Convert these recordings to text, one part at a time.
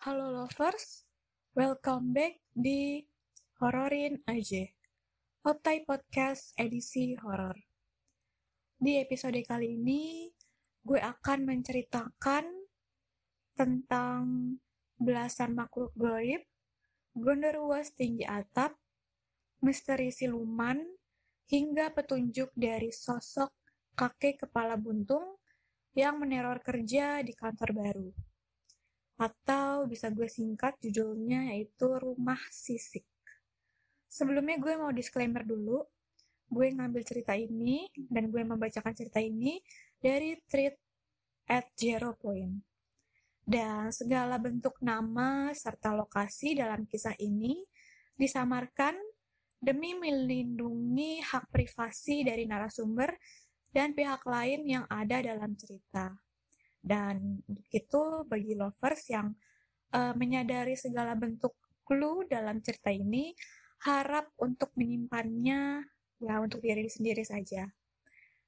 Halo lovers, welcome back di Hororin aja. Optai Podcast edisi horor. Di episode kali ini, gue akan menceritakan tentang belasan makhluk goib, gondorwa tinggi atap, misteri siluman, hingga petunjuk dari sosok kakek kepala buntung yang meneror kerja di kantor baru. Atau bisa gue singkat judulnya yaitu Rumah Sisik. Sebelumnya gue mau disclaimer dulu. Gue ngambil cerita ini dan gue membacakan cerita ini dari tweet at zero point. Dan segala bentuk nama serta lokasi dalam kisah ini disamarkan demi melindungi hak privasi dari narasumber dan pihak lain yang ada dalam cerita. Dan itu bagi lovers yang uh, menyadari segala bentuk clue dalam cerita ini, harap untuk menyimpannya ya untuk diri sendiri saja.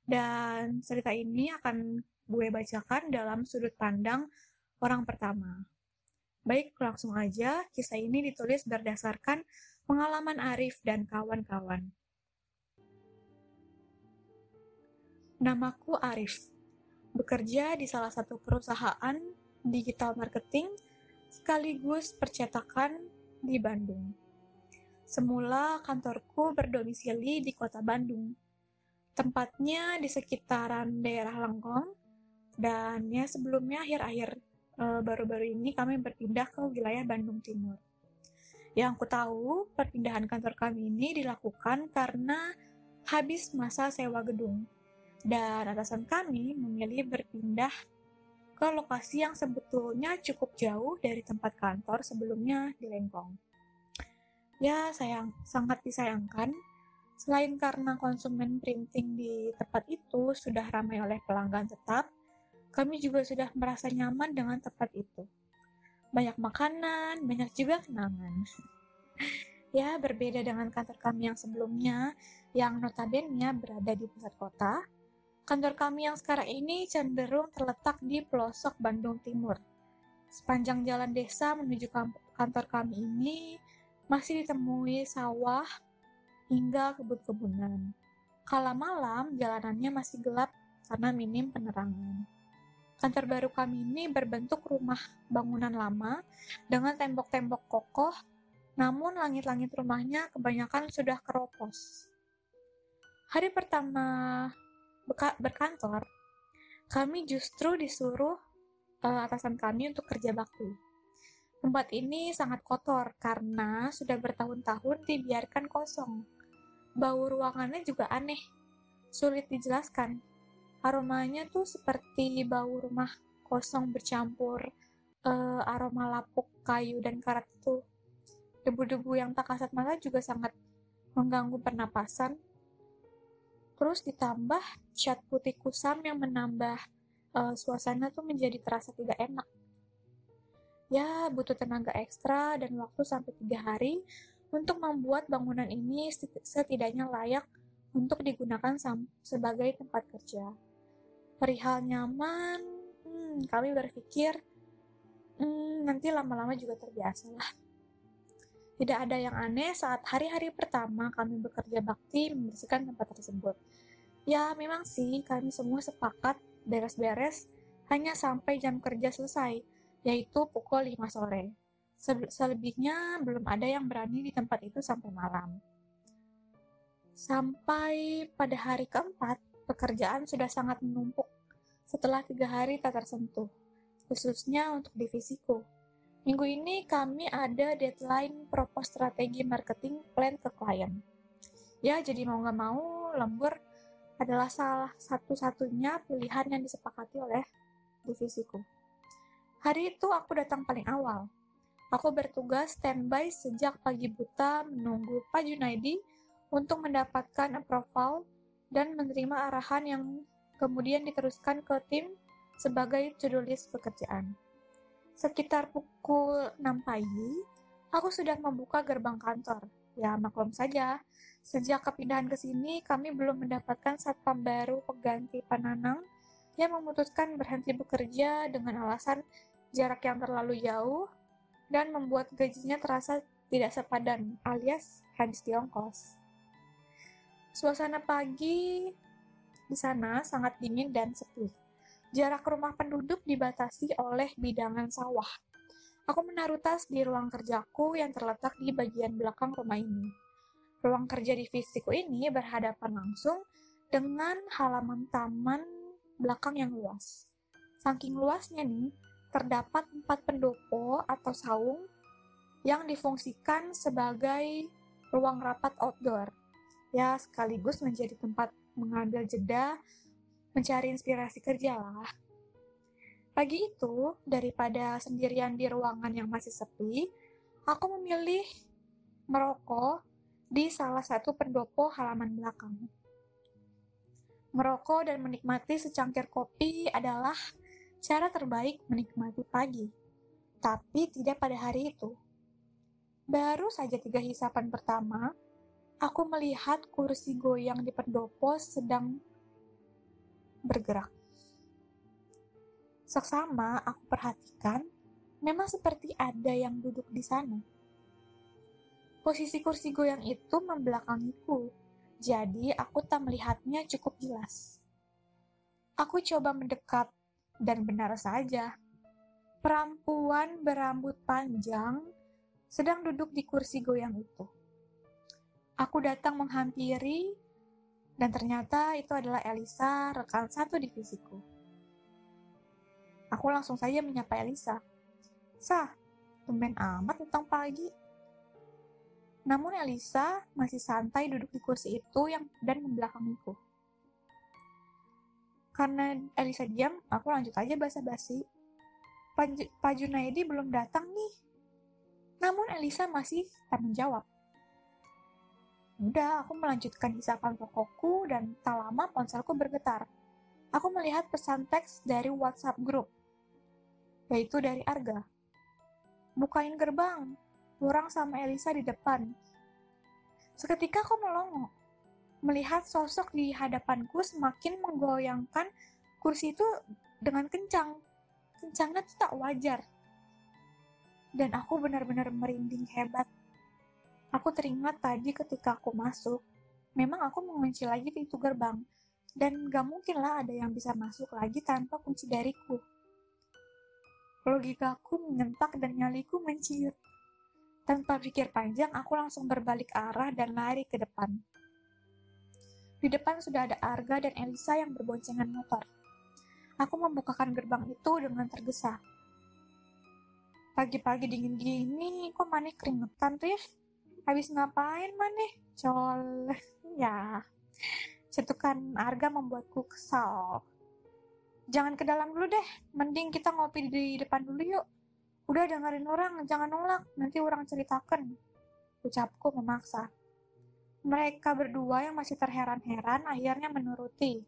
Dan cerita ini akan gue bacakan dalam sudut pandang orang pertama. Baik, langsung aja kisah ini ditulis berdasarkan pengalaman Arif dan kawan-kawan. Namaku Arif bekerja di salah satu perusahaan digital marketing sekaligus percetakan di Bandung. Semula kantorku berdomisili di kota Bandung, tempatnya di sekitaran daerah Lengkong, dan ya sebelumnya akhir-akhir e, baru-baru ini kami berpindah ke wilayah Bandung Timur. Yang aku tahu, perpindahan kantor kami ini dilakukan karena habis masa sewa gedung dan atasan kami memilih berpindah ke lokasi yang sebetulnya cukup jauh dari tempat kantor sebelumnya di Lengkong. Ya, sayang, sangat disayangkan. Selain karena konsumen printing di tempat itu sudah ramai oleh pelanggan tetap, kami juga sudah merasa nyaman dengan tempat itu. Banyak makanan, banyak juga kenangan. ya, berbeda dengan kantor kami yang sebelumnya, yang notabene berada di pusat kota, Kantor kami yang sekarang ini cenderung terletak di pelosok Bandung Timur. Sepanjang jalan desa menuju kantor kami ini masih ditemui sawah hingga kebun-kebunan. Kala malam, jalanannya masih gelap karena minim penerangan. Kantor baru kami ini berbentuk rumah bangunan lama dengan tembok-tembok kokoh, namun langit-langit rumahnya kebanyakan sudah keropos. Hari pertama berkantor, kami justru disuruh uh, atasan kami untuk kerja bakti. Tempat ini sangat kotor karena sudah bertahun-tahun dibiarkan kosong. Bau ruangannya juga aneh, sulit dijelaskan. Aromanya tuh seperti bau rumah kosong bercampur uh, aroma lapuk kayu dan karat itu. Debu-debu yang tak kasat mata juga sangat mengganggu pernapasan Terus ditambah cat putih kusam yang menambah uh, suasana tuh menjadi terasa tidak enak. Ya, butuh tenaga ekstra dan waktu sampai tiga hari untuk membuat bangunan ini setidaknya layak untuk digunakan sebagai tempat kerja. Perihal nyaman, hmm, kami berpikir hmm, nanti lama-lama juga terbiasa lah. Tidak ada yang aneh saat hari-hari pertama kami bekerja bakti membersihkan tempat tersebut. Ya, memang sih kami semua sepakat beres-beres hanya sampai jam kerja selesai, yaitu pukul 5 sore. Selebihnya belum ada yang berani di tempat itu sampai malam. Sampai pada hari keempat, pekerjaan sudah sangat menumpuk setelah tiga hari tak tersentuh, khususnya untuk divisiku. Minggu ini kami ada deadline propose strategi marketing plan ke klien. Ya, jadi mau nggak mau, lembur adalah salah satu-satunya pilihan yang disepakati oleh divisiku. Hari itu aku datang paling awal. Aku bertugas standby sejak pagi buta menunggu Pak Junaidi untuk mendapatkan approval dan menerima arahan yang kemudian diteruskan ke tim sebagai to-do list pekerjaan. Sekitar pukul 6 pagi, aku sudah membuka gerbang kantor. Ya, maklum saja, sejak kepindahan ke sini, kami belum mendapatkan satpam baru pengganti Pananang yang memutuskan berhenti bekerja dengan alasan jarak yang terlalu jauh dan membuat gajinya terasa tidak sepadan alias habis di ongkos. Suasana pagi di sana sangat dingin dan sepi. Jarak rumah penduduk dibatasi oleh bidangan sawah. Aku menaruh tas di ruang kerjaku yang terletak di bagian belakang rumah ini. Ruang kerja divisiku ini berhadapan langsung dengan halaman taman belakang yang luas. Saking luasnya nih, terdapat empat pendopo atau saung yang difungsikan sebagai ruang rapat outdoor. Ya, sekaligus menjadi tempat mengambil jeda, mencari inspirasi kerja lah. Pagi itu, daripada sendirian di ruangan yang masih sepi, aku memilih merokok di salah satu pendopo halaman belakang. Merokok dan menikmati secangkir kopi adalah cara terbaik menikmati pagi, tapi tidak pada hari itu. Baru saja tiga hisapan pertama, aku melihat kursi goyang di pendopo sedang bergerak. Seksama aku perhatikan, memang seperti ada yang duduk di sana. Posisi kursi goyang itu membelakangiku, jadi aku tak melihatnya cukup jelas. Aku coba mendekat dan benar saja, perempuan berambut panjang sedang duduk di kursi goyang itu. Aku datang menghampiri, dan ternyata itu adalah Elisa, rekan satu divisiku. Aku langsung saja menyapa Elisa. Sah, tumben amat tentang pagi. Namun Elisa masih santai duduk di kursi itu yang dan membelakangiku. Karena Elisa diam, aku lanjut aja basa-basi. Pak Junaidi belum datang nih. Namun Elisa masih tak menjawab. Udah, aku melanjutkan hisapan pokokku dan tak lama ponselku bergetar. Aku melihat pesan teks dari WhatsApp grup, yaitu dari Arga. Bukain gerbang, kurang sama Elisa di depan. Seketika aku melongo melihat sosok di hadapanku semakin menggoyangkan kursi itu dengan kencang. Kencangnya itu tak wajar. Dan aku benar-benar merinding hebat. Aku teringat tadi ketika aku masuk, memang aku mengunci lagi pintu gerbang, dan gak mungkin lah ada yang bisa masuk lagi tanpa kunci dariku. Logikaku menyentak dan nyaliku menciut. Tanpa pikir panjang, aku langsung berbalik arah dan lari ke depan. Di depan sudah ada Arga dan Elisa yang berboncengan motor. Aku membukakan gerbang itu dengan tergesa. Pagi-pagi dingin gini, kok Maneh keringetan, Rif? Habis ngapain, Maneh? Col. ya. Cetukan Arga membuatku kesal. Jangan ke dalam dulu deh, mending kita ngopi di depan dulu yuk. Udah dengerin orang, jangan nolak, nanti orang ceritakan. Ucapku memaksa. Mereka berdua yang masih terheran-heran akhirnya menuruti.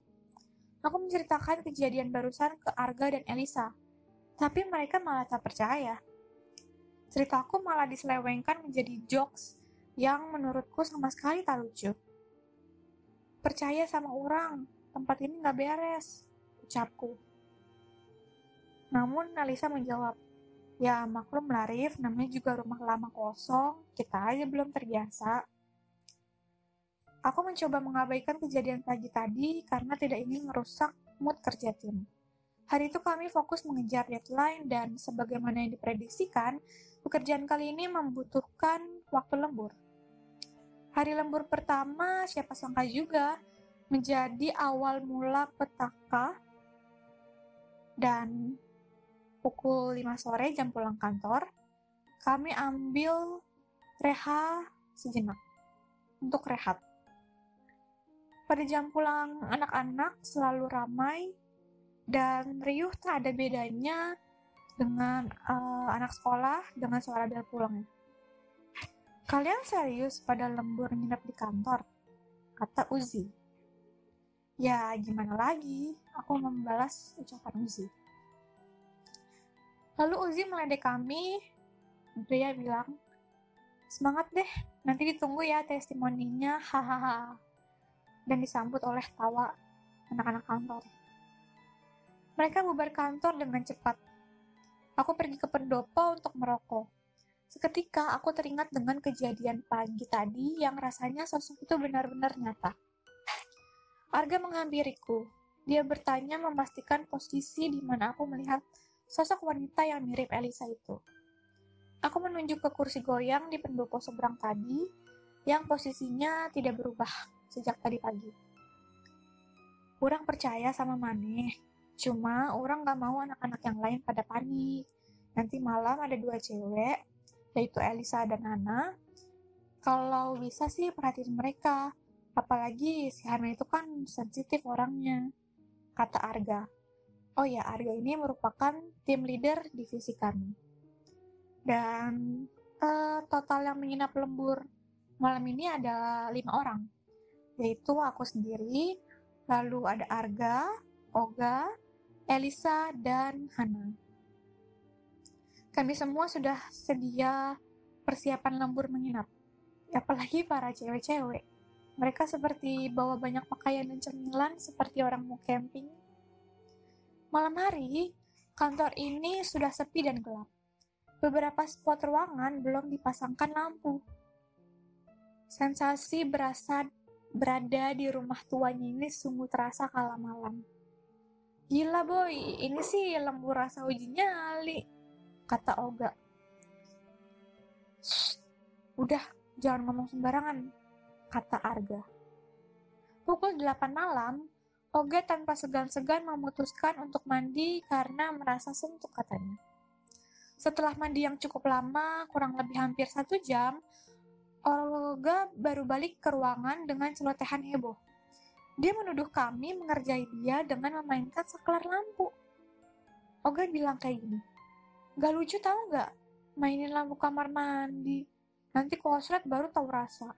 Aku menceritakan kejadian barusan ke Arga dan Elisa, tapi mereka malah tak percaya. Ceritaku malah diselewengkan menjadi jokes yang menurutku sama sekali tak lucu. Percaya sama orang, tempat ini nggak beres, ucapku. Namun Elisa menjawab, ya maklum Larif, namanya juga rumah lama kosong, kita aja belum terbiasa. Aku mencoba mengabaikan kejadian pagi tadi karena tidak ingin merusak mood kerja tim. Hari itu kami fokus mengejar deadline dan sebagaimana yang diprediksikan, pekerjaan kali ini membutuhkan waktu lembur. Hari lembur pertama, siapa sangka juga, menjadi awal mula petaka dan pukul 5 sore jam pulang kantor, kami ambil reha sejenak untuk rehat. Pada jam pulang anak-anak selalu ramai dan riuh tak ada bedanya dengan uh, anak sekolah dengan suara bel pulang. Kalian serius pada lembur nginep di kantor? Kata Uzi. Ya, gimana lagi? Aku membalas ucapan Uzi. Lalu Uzi meledek kami. Dia bilang, semangat deh, nanti ditunggu ya testimoninya, hahaha dan disambut oleh tawa anak-anak kantor. Mereka bubar kantor dengan cepat. Aku pergi ke pendopo untuk merokok. Seketika aku teringat dengan kejadian pagi tadi yang rasanya sosok itu benar-benar nyata. Arga menghampiriku. Dia bertanya memastikan posisi di mana aku melihat sosok wanita yang mirip Elisa itu. Aku menunjuk ke kursi goyang di pendopo seberang tadi, yang posisinya tidak berubah sejak tadi pagi. Orang percaya sama Maneh, cuma orang gak mau anak-anak yang lain pada panik. Nanti malam ada dua cewek yaitu Elisa dan Hana. Kalau bisa sih perhatiin mereka, apalagi si Hana itu kan sensitif orangnya, kata Arga. Oh ya, Arga ini merupakan tim leader divisi kami. Dan uh, total yang menginap lembur malam ini ada lima orang, yaitu aku sendiri, lalu ada Arga, Oga, Elisa, dan Hana. Kami semua sudah sedia persiapan lembur menginap. Apalagi para cewek-cewek. Mereka seperti bawa banyak pakaian dan cemilan seperti orang mau camping. Malam hari, kantor ini sudah sepi dan gelap. Beberapa spot ruangan belum dipasangkan lampu. Sensasi berasa berada di rumah tuanya ini sungguh terasa kala malam. Gila boy, ini sih lembur rasa uji nyali kata Oga. Udah, jangan ngomong sembarangan, kata Arga. Pukul 8 malam, Oga tanpa segan-segan memutuskan untuk mandi karena merasa suntuk katanya. Setelah mandi yang cukup lama, kurang lebih hampir satu jam, Olga baru balik ke ruangan dengan celotehan heboh. Dia menuduh kami mengerjai dia dengan memainkan saklar lampu. Oga bilang kayak gini, Gak lucu tau gak? Mainin lampu kamar mandi. Nanti kosret baru tahu rasa.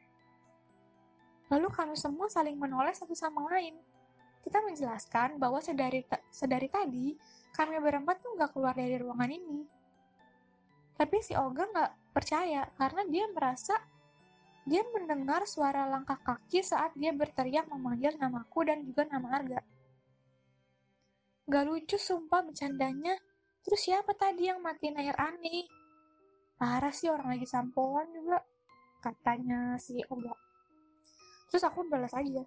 Lalu kami semua saling menoleh satu sama lain. Kita menjelaskan bahwa sedari, sedari tadi, kami berempat tuh gak keluar dari ruangan ini. Tapi si Oga gak percaya karena dia merasa dia mendengar suara langkah kaki saat dia berteriak memanggil namaku dan juga nama Arga. Gak lucu sumpah bercandanya, Terus siapa tadi yang matiin air aneh? Parah sih orang lagi sampoan juga, katanya si Oga. Terus aku balas aja.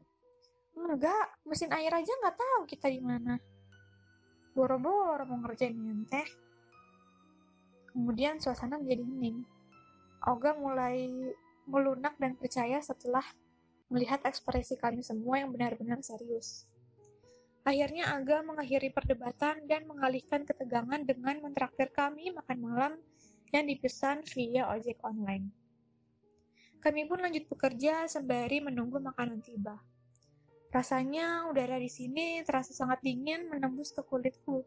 Enggak, mesin air aja nggak tahu kita di mana. Boro-boro mau ngerjain teh. Kemudian suasana menjadi hening. Oga mulai melunak dan percaya setelah melihat ekspresi kami semua yang benar-benar serius. Akhirnya Aga mengakhiri perdebatan dan mengalihkan ketegangan dengan mentraktir kami makan malam yang dipesan via ojek online. Kami pun lanjut bekerja sembari menunggu makanan tiba. Rasanya udara di sini terasa sangat dingin menembus ke kulitku.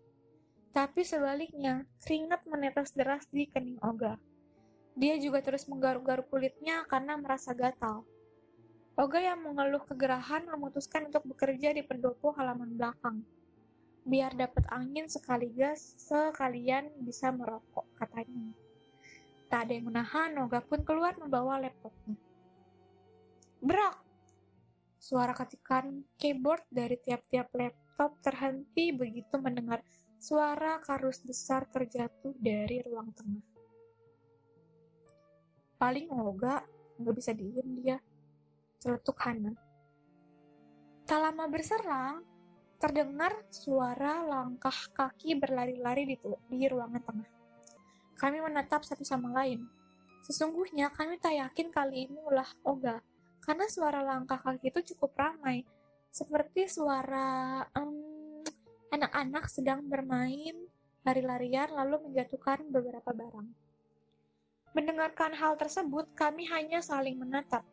Tapi sebaliknya, keringat menetes deras di kening Oga. Dia juga terus menggaruk-garuk kulitnya karena merasa gatal. Oga yang mengeluh kegerahan memutuskan untuk bekerja di pendopo halaman belakang. Biar dapat angin sekaligus sekalian bisa merokok, katanya. Tak ada yang menahan, Oga pun keluar membawa laptopnya. Berak! Suara ketikan keyboard dari tiap-tiap laptop terhenti begitu mendengar suara karus besar terjatuh dari ruang tengah. Paling Oga nggak bisa diem dia celetuk Hana. Tak lama berserang, terdengar suara langkah kaki berlari-lari di, di ruangan tengah. Kami menatap satu sama lain. Sesungguhnya kami tak yakin kali ini ulah Oga, karena suara langkah kaki itu cukup ramai, seperti suara anak-anak um, sedang bermain lari-larian lalu menjatuhkan beberapa barang. Mendengarkan hal tersebut, kami hanya saling menatap.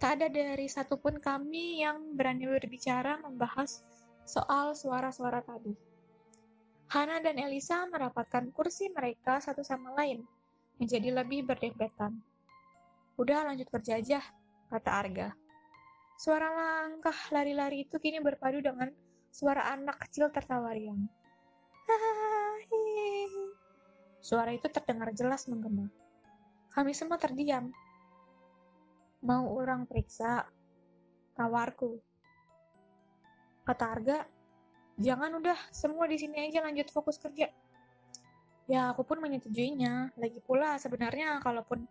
Tak ada dari satupun kami yang berani berbicara membahas soal suara-suara tadi. Hana dan Elisa merapatkan kursi mereka satu sama lain, menjadi lebih berdempetan. Udah lanjut kerja aja, kata Arga. Suara langkah lari-lari itu kini berpadu dengan suara anak kecil tertawa riang. Suara itu terdengar jelas menggema. Kami semua terdiam, Mau orang periksa? Tawarku. Kata Arga, jangan udah, semua di sini aja lanjut fokus kerja. Ya, aku pun menyetujuinya. Lagi pula, sebenarnya kalaupun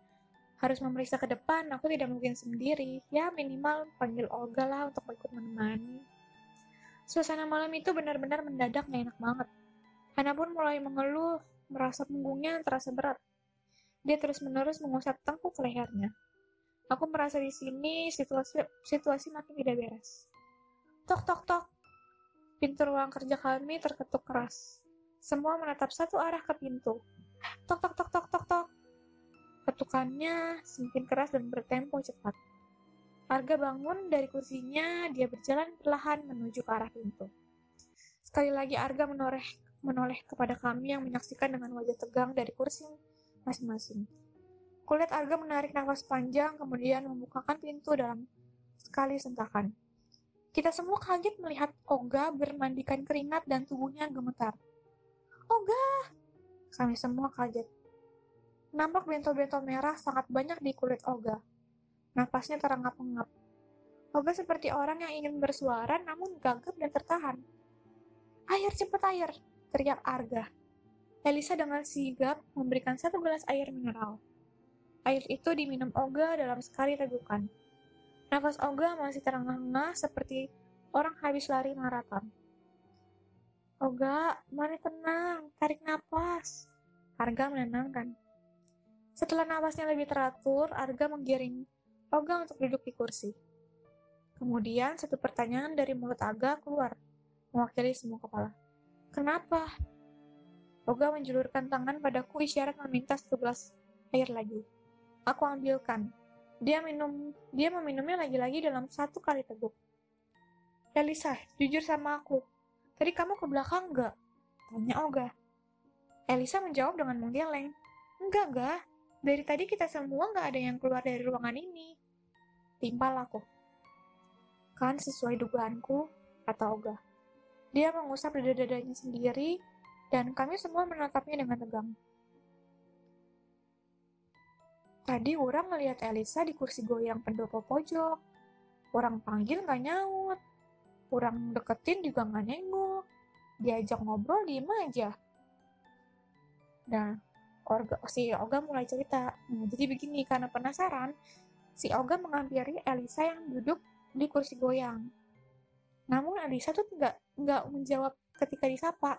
harus memeriksa ke depan, aku tidak mungkin sendiri. Ya, minimal panggil Olga lah untuk ikut menemani. Suasana malam itu benar-benar mendadak gak enak banget. Hana pun mulai mengeluh, merasa punggungnya terasa berat. Dia terus-menerus mengusap tengkuk lehernya. Aku merasa di sini situasi situasi makin tidak beres. Tok tok tok. Pintu ruang kerja kami terketuk keras. Semua menatap satu arah ke pintu. Tok tok tok tok tok tok. Ketukannya semakin keras dan bertempo cepat. Arga bangun dari kursinya, dia berjalan perlahan menuju ke arah pintu. Sekali lagi Arga menoleh menoleh kepada kami yang menyaksikan dengan wajah tegang dari kursi masing-masing. Kulit Arga menarik nafas panjang, kemudian membukakan pintu dalam sekali sentakan. Kita semua kaget melihat Oga bermandikan keringat dan tubuhnya gemetar. Oga! Kami semua kaget. Nampak bentol-bentol merah sangat banyak di kulit Oga. Napasnya terengap-engap. Oga seperti orang yang ingin bersuara namun gagap dan tertahan. Air, cepat air! Teriak Arga. Elisa dengan sigap memberikan satu gelas air mineral. Air itu diminum Olga dalam sekali tegukan. Nafas Olga masih terengah-engah seperti orang habis lari maraton. Olga, mari tenang, tarik nafas. Arga menenangkan. Setelah nafasnya lebih teratur, Arga menggiring Olga untuk duduk di kursi. Kemudian satu pertanyaan dari mulut Arga keluar, mewakili semua kepala. Kenapa? Olga menjulurkan tangan padaku isyarat meminta satu gelas air lagi. Aku ambilkan. Dia minum, dia meminumnya lagi-lagi dalam satu kali teguk. Elisa, jujur sama aku. Tadi kamu ke belakang nggak? Tanya Oga. Elisa menjawab dengan menggeleng. Enggak, enggak. Dari tadi kita semua nggak ada yang keluar dari ruangan ini. Timpal aku. Kan sesuai dugaanku, kata Oga. Dia mengusap dada-dadanya sendiri, dan kami semua menatapnya dengan tegang. Tadi orang ngeliat Elisa di kursi goyang pendopo pojok. Orang panggil nggak nyaut. Orang deketin juga nggak nengok. Diajak ngobrol diem aja. Nah, Orga, si Oga mulai cerita. Nah, jadi begini, karena penasaran, si Oga menghampiri Elisa yang duduk di kursi goyang. Namun Elisa tuh nggak nggak menjawab ketika disapa.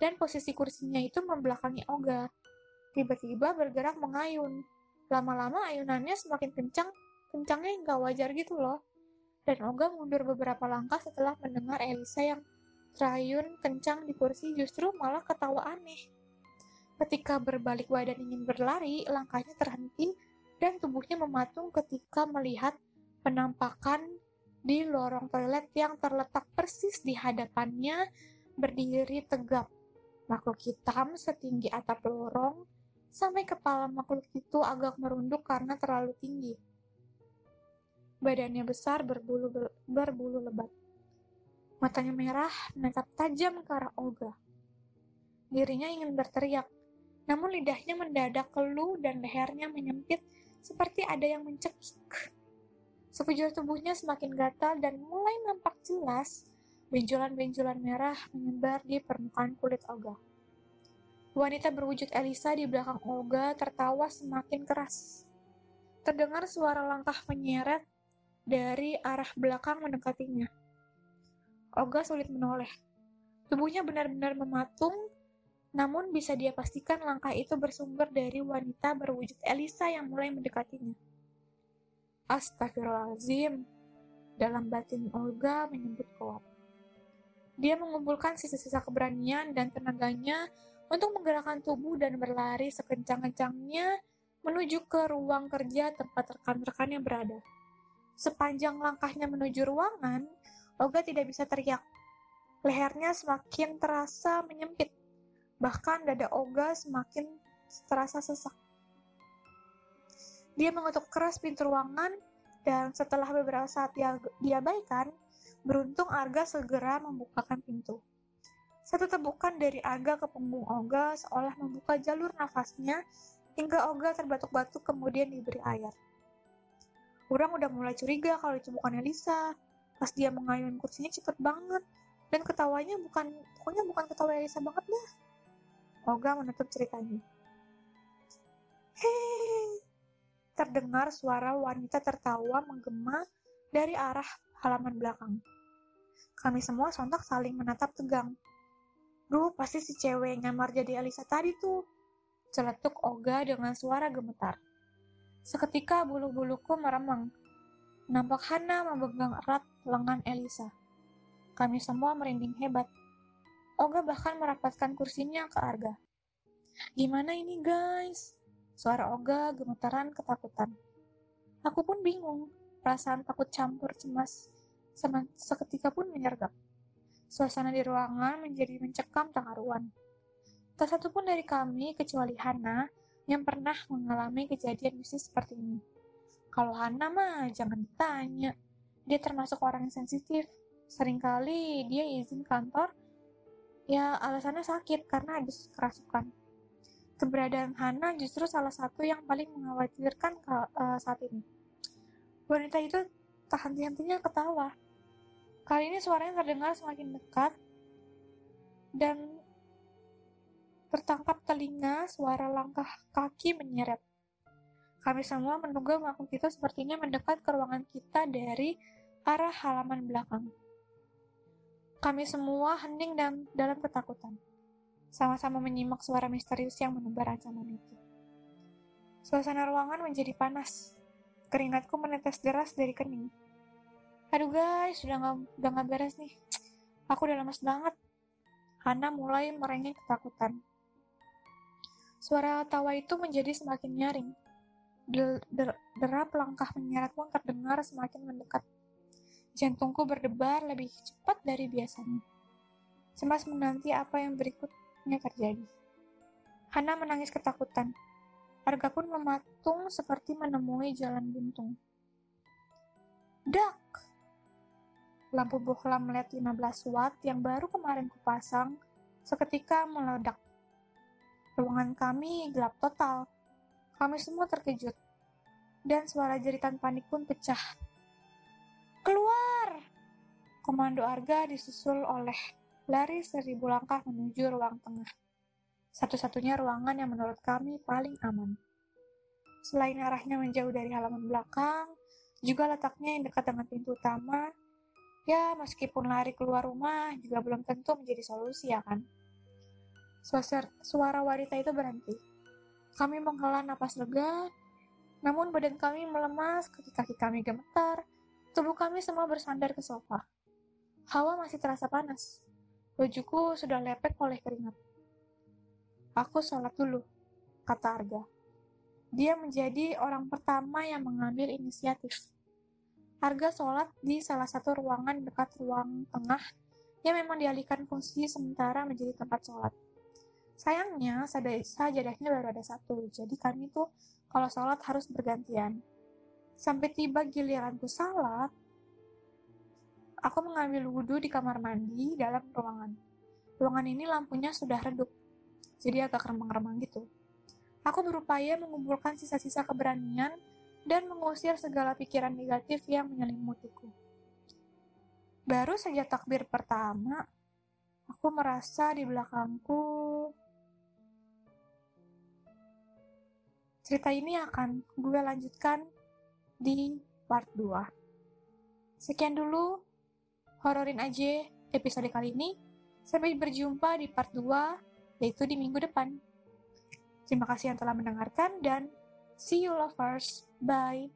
Dan posisi kursinya itu membelakangi Oga. Tiba-tiba bergerak mengayun lama-lama ayunannya semakin kencang, kencangnya nggak wajar gitu loh. Dan Oga mundur beberapa langkah setelah mendengar Elisa yang terayun kencang di kursi justru malah ketawa aneh. Ketika berbalik badan ingin berlari, langkahnya terhenti dan tubuhnya mematung ketika melihat penampakan di lorong toilet yang terletak persis di hadapannya berdiri tegap. Makhluk hitam setinggi atap lorong sampai kepala makhluk itu agak merunduk karena terlalu tinggi. Badannya besar berbulu berbulu lebat. Matanya merah menatap tajam ke arah Olga. Dirinya ingin berteriak, namun lidahnya mendadak keluh dan lehernya menyempit seperti ada yang mencekik. Sekujur tubuhnya semakin gatal dan mulai nampak jelas benjolan-benjolan merah menyebar di permukaan kulit Olga. Wanita berwujud Elisa di belakang Olga tertawa semakin keras. Terdengar suara langkah menyeret dari arah belakang mendekatinya. Olga sulit menoleh. Tubuhnya benar-benar mematung, namun bisa dia pastikan langkah itu bersumber dari wanita berwujud Elisa yang mulai mendekatinya. Astagfirullahaladzim, dalam batin Olga menyebut kuat. Dia mengumpulkan sisa-sisa keberanian dan tenaganya untuk menggerakkan tubuh dan berlari sekencang-kencangnya menuju ke ruang kerja tempat rekan-rekannya berada. Sepanjang langkahnya menuju ruangan, Olga tidak bisa teriak. Lehernya semakin terasa menyempit. Bahkan dada Olga semakin terasa sesak. Dia mengetuk keras pintu ruangan dan setelah beberapa saat dia diabaikan, beruntung Arga segera membukakan pintu. Satu tebukan dari Aga ke punggung Olga seolah membuka jalur nafasnya hingga Olga terbatuk-batuk kemudian diberi air. Orang udah mulai curiga kalau itu bukan Elisa. Pas dia mengayun kursinya cepet banget. Dan ketawanya bukan, pokoknya bukan ketawa Elisa banget dah. Oga menutup ceritanya. Hehehe. Terdengar suara wanita tertawa menggema dari arah halaman belakang. Kami semua sontak saling menatap tegang. Duh, pasti si cewek yang nyamar jadi Elisa tadi tuh. Celetuk Oga dengan suara gemetar. Seketika bulu-buluku meremang. Nampak Hana memegang erat lengan Elisa. Kami semua merinding hebat. Oga bahkan merapatkan kursinya ke Arga. Gimana ini guys? Suara Oga gemetaran ketakutan. Aku pun bingung, perasaan takut campur cemas seketika pun menyergap. Suasana di ruangan menjadi mencekam tak karuan. Tak satu pun dari kami, kecuali Hana, yang pernah mengalami kejadian mistis seperti ini. Kalau Hana mah, jangan ditanya. Dia termasuk orang yang sensitif. Seringkali dia izin kantor, ya alasannya sakit karena habis kerasukan keberadaan Hana justru salah satu yang paling mengkhawatirkan uh, saat ini. Wanita itu tak henti-hentinya ketawa. Kali ini suaranya terdengar semakin dekat dan tertangkap telinga suara langkah kaki menyeret. Kami semua menunggu makhluk itu sepertinya mendekat ke ruangan kita dari arah halaman belakang. Kami semua hening dan dalam ketakutan sama-sama menyimak suara misterius yang menebar ancaman itu. Suasana ruangan menjadi panas. Keringatku menetes deras dari kening. Aduh guys, sudah nggak udah gak beres nih. Aku udah lemas banget. Hana mulai merengek ketakutan. Suara tawa itu menjadi semakin nyaring. Der, der, derap langkah menyeret pun terdengar semakin mendekat. Jantungku berdebar lebih cepat dari biasanya. Cemas menanti apa yang berikut terjadi. Hana menangis ketakutan. Harga pun mematung seperti menemui jalan buntung. Dak! Lampu bohlam LED 15 watt yang baru kemarin kupasang seketika meledak. Ruangan kami gelap total. Kami semua terkejut. Dan suara jeritan panik pun pecah. Keluar! Komando Arga disusul oleh lari seribu langkah menuju ruang tengah. Satu-satunya ruangan yang menurut kami paling aman. Selain arahnya menjauh dari halaman belakang, juga letaknya yang dekat dengan pintu utama, ya meskipun lari keluar rumah juga belum tentu menjadi solusi ya kan. Suara, suara wanita itu berhenti. Kami menghela napas lega, namun badan kami melemas, kaki-kaki kami gemetar, tubuh kami semua bersandar ke sofa. Hawa masih terasa panas. Bajuku sudah lepek oleh keringat. Aku sholat dulu, kata Arga. Dia menjadi orang pertama yang mengambil inisiatif. Arga sholat di salah satu ruangan dekat ruang tengah yang memang dialihkan fungsi sementara menjadi tempat sholat. Sayangnya, sajadahnya baru ada satu, jadi kami tuh kalau sholat harus bergantian. Sampai tiba giliranku sholat, Aku mengambil wudhu di kamar mandi dalam ruangan. Ruangan ini lampunya sudah redup, jadi agak remang-remang gitu. Aku berupaya mengumpulkan sisa-sisa keberanian dan mengusir segala pikiran negatif yang menyelimutiku. Baru saja takbir pertama, aku merasa di belakangku cerita ini akan gue lanjutkan di part 2. Sekian dulu hororin aja episode kali ini. Sampai berjumpa di part 2, yaitu di minggu depan. Terima kasih yang telah mendengarkan dan see you lovers. Bye.